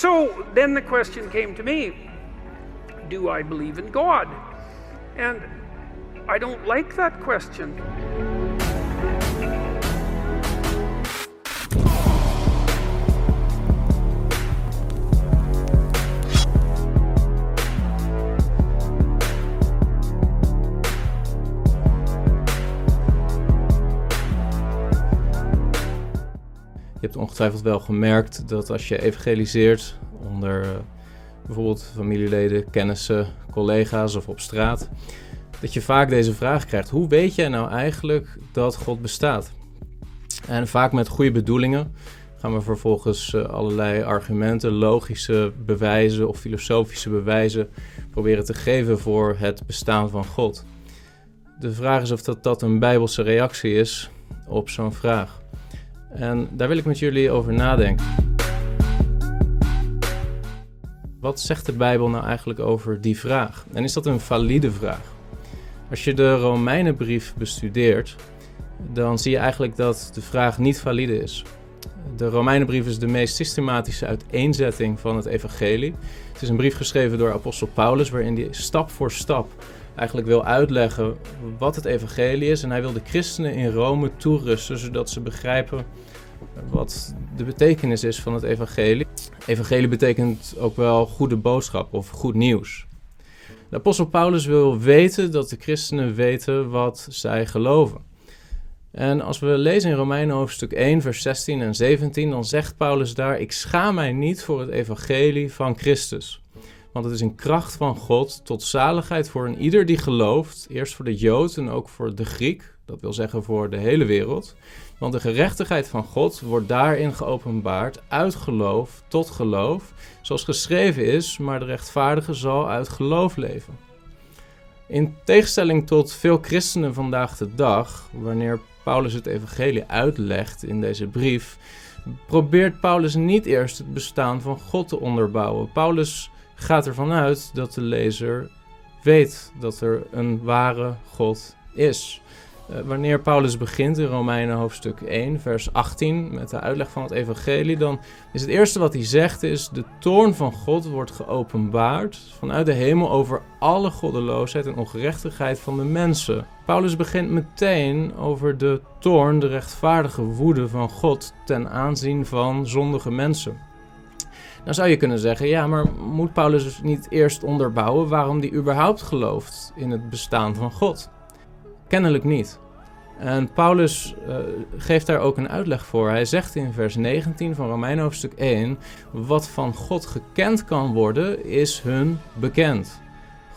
So then the question came to me Do I believe in God? And I don't like that question. Hebt ongetwijfeld wel gemerkt dat als je evangeliseert onder uh, bijvoorbeeld familieleden, kennissen, collega's of op straat, dat je vaak deze vraag krijgt: hoe weet jij nou eigenlijk dat God bestaat? En vaak met goede bedoelingen gaan we vervolgens uh, allerlei argumenten, logische bewijzen of filosofische bewijzen proberen te geven voor het bestaan van God. De vraag is of dat een bijbelse reactie is op zo'n vraag. En daar wil ik met jullie over nadenken. Wat zegt de Bijbel nou eigenlijk over die vraag? En is dat een valide vraag? Als je de Romeinenbrief bestudeert, dan zie je eigenlijk dat de vraag niet valide is. De Romeinenbrief is de meest systematische uiteenzetting van het evangelie. Het is een brief geschreven door apostel Paulus waarin hij stap voor stap eigenlijk wil uitleggen wat het evangelie is. En hij wil de christenen in Rome toerusten, zodat ze begrijpen wat de betekenis is van het evangelie. Evangelie betekent ook wel goede boodschap of goed nieuws. De apostel Paulus wil weten dat de christenen weten wat zij geloven. En als we lezen in Romeinen hoofdstuk 1, vers 16 en 17, dan zegt Paulus daar: Ik schaam mij niet voor het evangelie van Christus. Want het is een kracht van God tot zaligheid voor een ieder die gelooft. Eerst voor de Jood en ook voor de Griek. Dat wil zeggen voor de hele wereld. Want de gerechtigheid van God wordt daarin geopenbaard uit geloof tot geloof. Zoals geschreven is, maar de rechtvaardige zal uit geloof leven. In tegenstelling tot veel christenen vandaag de dag, wanneer Paulus het evangelie uitlegt in deze brief, probeert Paulus niet eerst het bestaan van God te onderbouwen. Paulus gaat ervan uit dat de lezer weet dat er een ware God is. Uh, wanneer Paulus begint in Romeinen hoofdstuk 1, vers 18, met de uitleg van het evangelie, dan is het eerste wat hij zegt is, de toorn van God wordt geopenbaard vanuit de hemel over alle goddeloosheid en ongerechtigheid van de mensen. Paulus begint meteen over de toorn, de rechtvaardige woede van God ten aanzien van zondige mensen. Dan zou je kunnen zeggen, ja, maar moet Paulus dus niet eerst onderbouwen waarom hij überhaupt gelooft in het bestaan van God? Kennelijk niet. En Paulus uh, geeft daar ook een uitleg voor. Hij zegt in vers 19 van Romein hoofdstuk 1: Wat van God gekend kan worden, is hun bekend.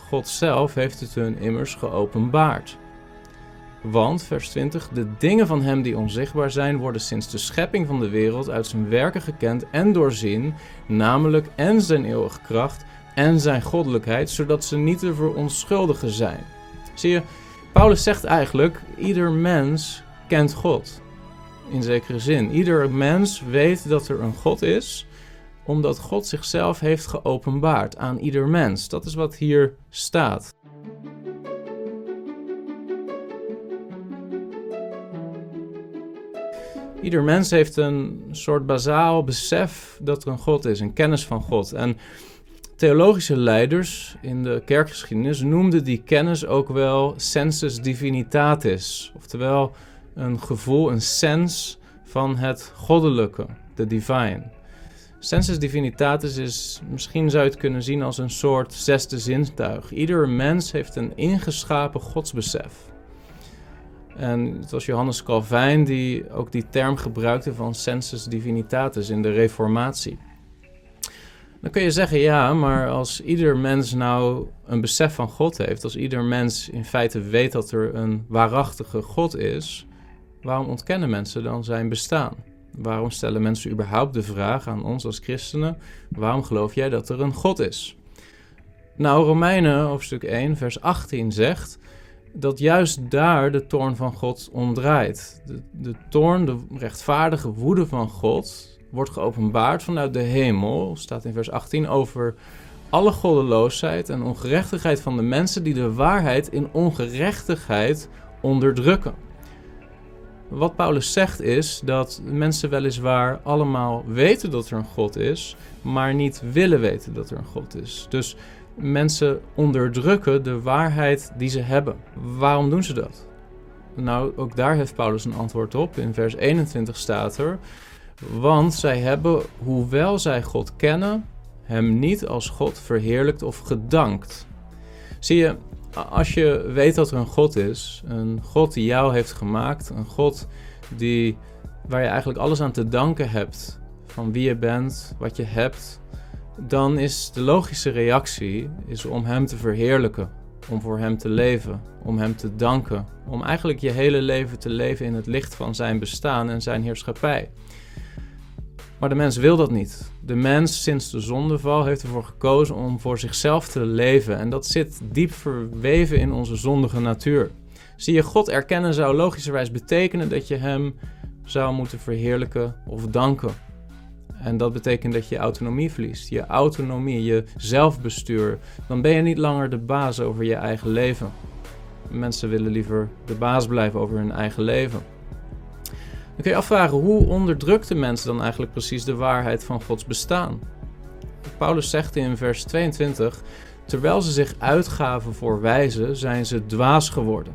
God zelf heeft het hun immers geopenbaard. Want, vers 20, de dingen van hem die onzichtbaar zijn, worden sinds de schepping van de wereld uit zijn werken gekend en doorzien, namelijk en zijn eeuwige kracht en zijn goddelijkheid, zodat ze niet te verontschuldigen zijn. Zie je, Paulus zegt eigenlijk, ieder mens kent God. In zekere zin. Ieder mens weet dat er een God is, omdat God zichzelf heeft geopenbaard aan ieder mens. Dat is wat hier staat. Ieder mens heeft een soort bazaal besef dat er een God is, een kennis van God. En theologische leiders in de kerkgeschiedenis noemden die kennis ook wel sensus divinitatis. Oftewel een gevoel, een sens van het goddelijke, de divine. Sensus divinitatis is, misschien zou je het kunnen zien als een soort zesde zintuig. Ieder mens heeft een ingeschapen godsbesef. En het was Johannes Calvijn die ook die term gebruikte van sensus divinitatis in de Reformatie. Dan kun je zeggen, ja, maar als ieder mens nou een besef van God heeft, als ieder mens in feite weet dat er een waarachtige God is, waarom ontkennen mensen dan zijn bestaan? Waarom stellen mensen überhaupt de vraag aan ons als christenen, waarom geloof jij dat er een God is? Nou, Romeinen hoofdstuk 1, vers 18 zegt dat juist daar de toorn van God omdraait. De, de toorn, de rechtvaardige woede van God, wordt geopenbaard vanuit de hemel, staat in vers 18, over alle goddeloosheid en ongerechtigheid van de mensen die de waarheid in ongerechtigheid onderdrukken. Wat Paulus zegt is dat mensen weliswaar allemaal weten dat er een God is, maar niet willen weten dat er een God is. Dus mensen onderdrukken de waarheid die ze hebben. Waarom doen ze dat? Nou, ook daar heeft Paulus een antwoord op. In vers 21 staat er: Want zij hebben, hoewel zij God kennen, hem niet als God verheerlijkt of gedankt. Zie je, als je weet dat er een God is, een God die jou heeft gemaakt, een God die, waar je eigenlijk alles aan te danken hebt, van wie je bent, wat je hebt, dan is de logische reactie is om Hem te verheerlijken, om voor Hem te leven, om Hem te danken, om eigenlijk je hele leven te leven in het licht van Zijn bestaan en Zijn heerschappij. Maar de mens wil dat niet. De mens sinds de zondeval heeft ervoor gekozen om voor zichzelf te leven. En dat zit diep verweven in onze zondige natuur. Zie je, God erkennen zou logischerwijs betekenen dat je Hem zou moeten verheerlijken of danken. En dat betekent dat je autonomie verliest. Je autonomie, je zelfbestuur. Dan ben je niet langer de baas over je eigen leven. Mensen willen liever de baas blijven over hun eigen leven. Dan kun je afvragen, hoe onderdrukten mensen dan eigenlijk precies de waarheid van Gods bestaan? Paulus zegt in vers 22, terwijl ze zich uitgaven voor wijzen, zijn ze dwaas geworden.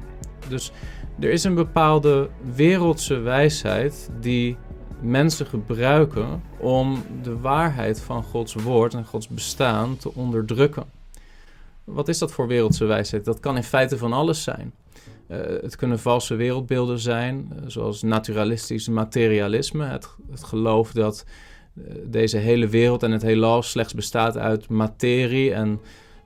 Dus er is een bepaalde wereldse wijsheid die mensen gebruiken om de waarheid van Gods woord en Gods bestaan te onderdrukken. Wat is dat voor wereldse wijsheid? Dat kan in feite van alles zijn. Uh, het kunnen valse wereldbeelden zijn, uh, zoals naturalistisch materialisme. Het, het geloof dat uh, deze hele wereld en het heelal slechts bestaat uit materie en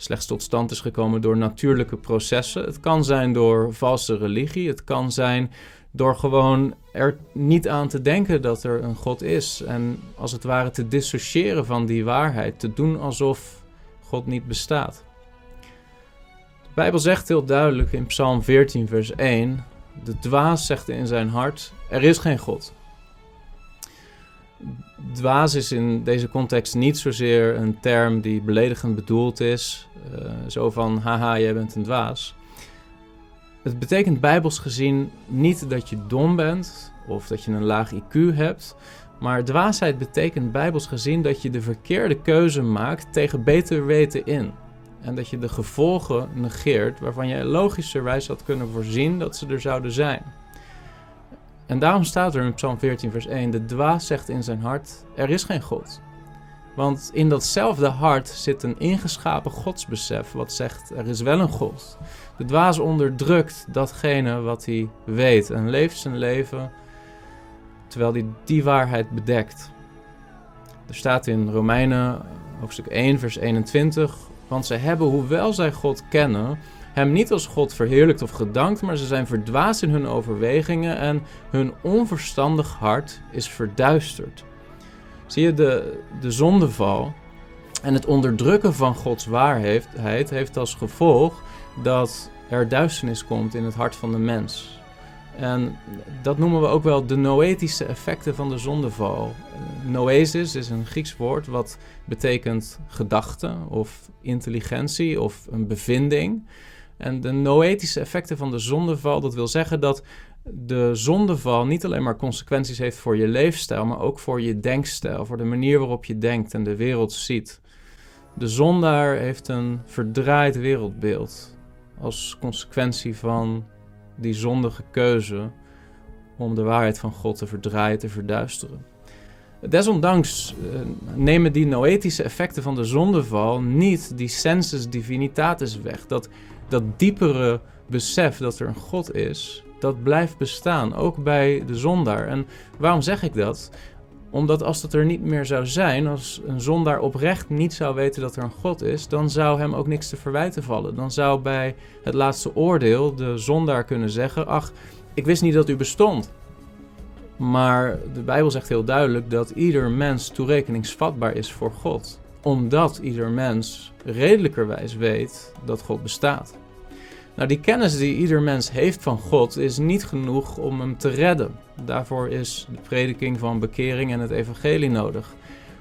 slechts tot stand is gekomen door natuurlijke processen. Het kan zijn door valse religie. Het kan zijn door gewoon er niet aan te denken dat er een God is. En als het ware te dissociëren van die waarheid. Te doen alsof God niet bestaat. De Bijbel zegt heel duidelijk in Psalm 14, vers 1: De dwaas zegt in zijn hart: Er is geen God. Dwaas is in deze context niet zozeer een term die beledigend bedoeld is. Uh, zo van: haha, jij bent een dwaas. Het betekent bijbels gezien niet dat je dom bent of dat je een laag IQ hebt. Maar dwaasheid betekent bijbels gezien dat je de verkeerde keuze maakt tegen beter weten in. En dat je de gevolgen negeert waarvan je logischerwijs had kunnen voorzien dat ze er zouden zijn. En daarom staat er in Psalm 14, vers 1: De dwaas zegt in zijn hart: Er is geen God. Want in datzelfde hart zit een ingeschapen godsbesef wat zegt: Er is wel een God. De dwaas onderdrukt datgene wat hij weet en leeft zijn leven terwijl hij die waarheid bedekt. Er staat in Romeinen hoofdstuk 1, vers 21: Want zij hebben, hoewel zij God kennen, hem niet als God verheerlijkt of gedankt, maar ze zijn verdwaasd in hun overwegingen en hun onverstandig hart is verduisterd. Zie je, de, de zondeval en het onderdrukken van Gods waarheid heeft als gevolg dat er duisternis komt in het hart van de mens. En dat noemen we ook wel de noetische effecten van de zondeval. Noesis is een Grieks woord wat betekent gedachte of intelligentie of een bevinding. En de noetische effecten van de zondeval, dat wil zeggen dat de zondeval niet alleen maar consequenties heeft voor je leefstijl, maar ook voor je denkstijl, voor de manier waarop je denkt en de wereld ziet. De zondaar heeft een verdraaid wereldbeeld als consequentie van die zondige keuze om de waarheid van God te verdraaien, te verduisteren. Desondanks uh, nemen die noetische effecten van de zondeval niet die sensus divinitatis weg. Dat, dat diepere besef dat er een God is, dat blijft bestaan, ook bij de zondaar. En waarom zeg ik dat? Omdat als dat er niet meer zou zijn, als een zondaar oprecht niet zou weten dat er een God is, dan zou hem ook niks te verwijten vallen. Dan zou bij het laatste oordeel de zondaar kunnen zeggen: Ach, ik wist niet dat u bestond. Maar de Bijbel zegt heel duidelijk dat ieder mens toerekeningsvatbaar is voor God, omdat ieder mens redelijkerwijs weet dat God bestaat. Nou, die kennis die ieder mens heeft van God is niet genoeg om hem te redden. Daarvoor is de prediking van bekering en het evangelie nodig.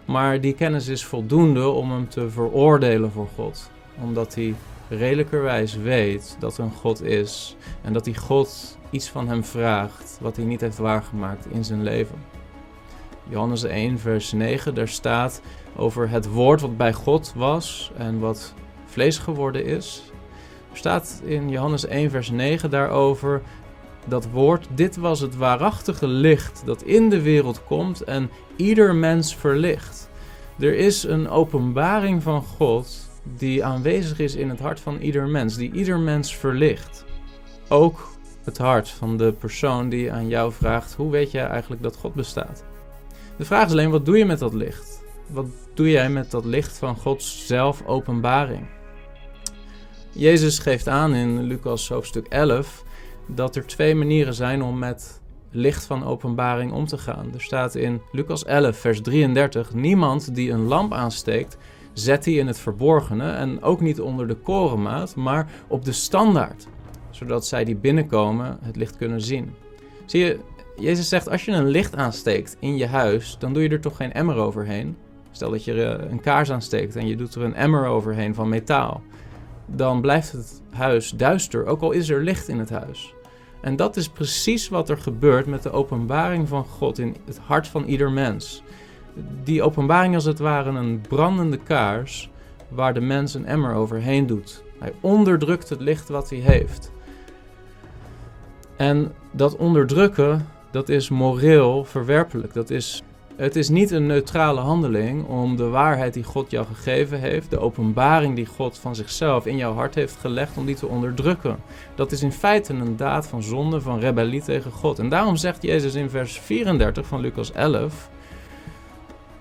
Maar die kennis is voldoende om hem te veroordelen voor God. Omdat hij redelijkerwijs weet dat een God is. En dat die God iets van hem vraagt wat hij niet heeft waargemaakt in zijn leven. Johannes 1, vers 9, daar staat over het woord wat bij God was en wat vlees geworden is. Er staat in Johannes 1, vers 9 daarover dat woord, dit was het waarachtige licht dat in de wereld komt en ieder mens verlicht. Er is een openbaring van God die aanwezig is in het hart van ieder mens, die ieder mens verlicht. Ook het hart van de persoon die aan jou vraagt: hoe weet jij eigenlijk dat God bestaat? De vraag is alleen: wat doe je met dat licht? Wat doe jij met dat licht van Gods zelfopenbaring? Jezus geeft aan in Lucas hoofdstuk 11 dat er twee manieren zijn om met licht van openbaring om te gaan. Er staat in Lucas 11, vers 33: Niemand die een lamp aansteekt, zet die in het verborgene en ook niet onder de korenmaat, maar op de standaard, zodat zij die binnenkomen het licht kunnen zien. Zie je, Jezus zegt: als je een licht aansteekt in je huis, dan doe je er toch geen emmer overheen. Stel dat je een kaars aansteekt en je doet er een emmer overheen van metaal. Dan blijft het huis duister, ook al is er licht in het huis. En dat is precies wat er gebeurt met de openbaring van God in het hart van ieder mens. Die openbaring als het ware een brandende kaars waar de mens een emmer overheen doet. Hij onderdrukt het licht wat hij heeft. En dat onderdrukken, dat is moreel verwerpelijk. Dat is het is niet een neutrale handeling om de waarheid die God jou gegeven heeft, de openbaring die God van zichzelf in jouw hart heeft gelegd, om die te onderdrukken. Dat is in feite een daad van zonde, van rebellie tegen God. En daarom zegt Jezus in vers 34 van Lucas 11: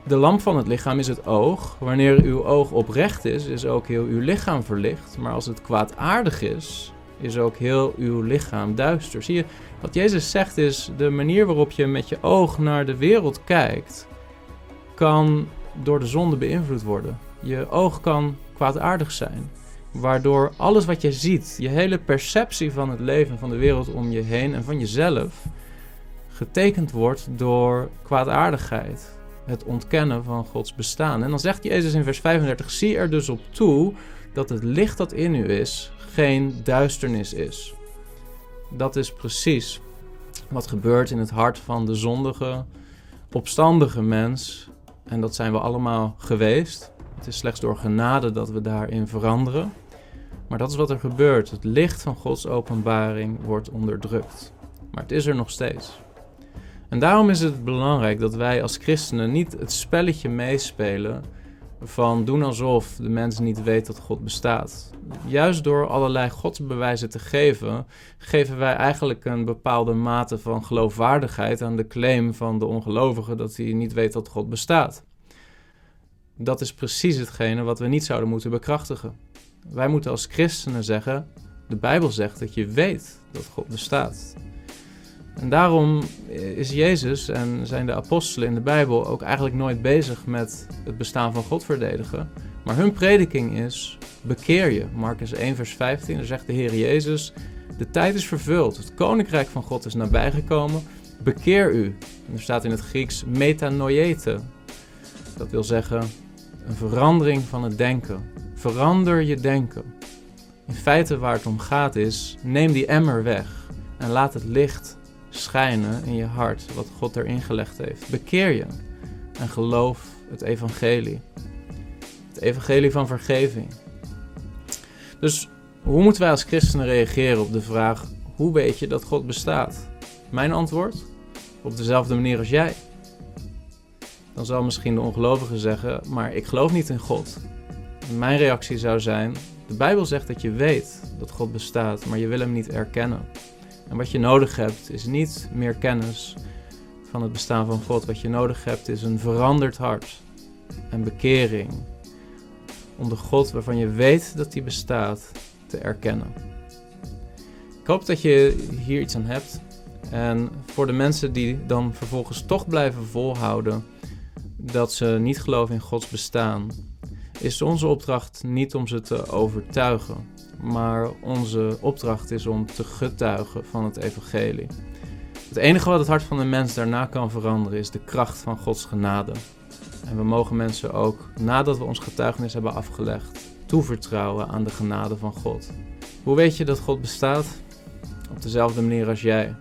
De lamp van het lichaam is het oog. Wanneer uw oog oprecht is, is ook heel uw lichaam verlicht. Maar als het kwaadaardig is, is ook heel uw lichaam duister. Zie je, wat Jezus zegt is, de manier waarop je met je oog naar de wereld kijkt, kan door de zonde beïnvloed worden. Je oog kan kwaadaardig zijn, waardoor alles wat je ziet, je hele perceptie van het leven, van de wereld om je heen en van jezelf, getekend wordt door kwaadaardigheid. Het ontkennen van Gods bestaan. En dan zegt Jezus in vers 35: Zie er dus op toe dat het licht dat in u is geen duisternis is. Dat is precies wat gebeurt in het hart van de zondige, opstandige mens. En dat zijn we allemaal geweest. Het is slechts door genade dat we daarin veranderen. Maar dat is wat er gebeurt. Het licht van Gods openbaring wordt onderdrukt. Maar het is er nog steeds. En daarom is het belangrijk dat wij als christenen niet het spelletje meespelen van doen alsof de mens niet weet dat God bestaat. Juist door allerlei godsbewijzen te geven, geven wij eigenlijk een bepaalde mate van geloofwaardigheid aan de claim van de ongelovige dat hij niet weet dat God bestaat. Dat is precies hetgene wat we niet zouden moeten bekrachtigen. Wij moeten als christenen zeggen: de Bijbel zegt dat je weet dat God bestaat. En daarom is Jezus en zijn de apostelen in de Bijbel ook eigenlijk nooit bezig met het bestaan van God verdedigen. Maar hun prediking is: bekeer je. Marcus 1, vers 15, daar zegt de Heer Jezus: De tijd is vervuld, het koninkrijk van God is nabijgekomen. Bekeer u. En er staat in het Grieks metanoiete. Dat wil zeggen een verandering van het denken. Verander je denken. In feite waar het om gaat is: neem die emmer weg en laat het licht schijnen in je hart wat God erin gelegd heeft. Bekeer je en geloof het evangelie. Het evangelie van vergeving. Dus hoe moeten wij als christenen reageren op de vraag: hoe weet je dat God bestaat? Mijn antwoord: op dezelfde manier als jij. Dan zal misschien de ongelovige zeggen: maar ik geloof niet in God. mijn reactie zou zijn: de Bijbel zegt dat je weet dat God bestaat, maar je wil hem niet erkennen. En wat je nodig hebt is niet meer kennis van het bestaan van God. Wat je nodig hebt is een veranderd hart en bekering. Om de God waarvan je weet dat hij bestaat te erkennen. Ik hoop dat je hier iets aan hebt. En voor de mensen die dan vervolgens toch blijven volhouden dat ze niet geloven in Gods bestaan, is onze opdracht niet om ze te overtuigen, maar onze opdracht is om te getuigen van het evangelie. Het enige wat het hart van de mens daarna kan veranderen is de kracht van Gods genade. En we mogen mensen ook, nadat we ons getuigenis hebben afgelegd, toevertrouwen aan de genade van God. Hoe weet je dat God bestaat? op dezelfde manier als jij.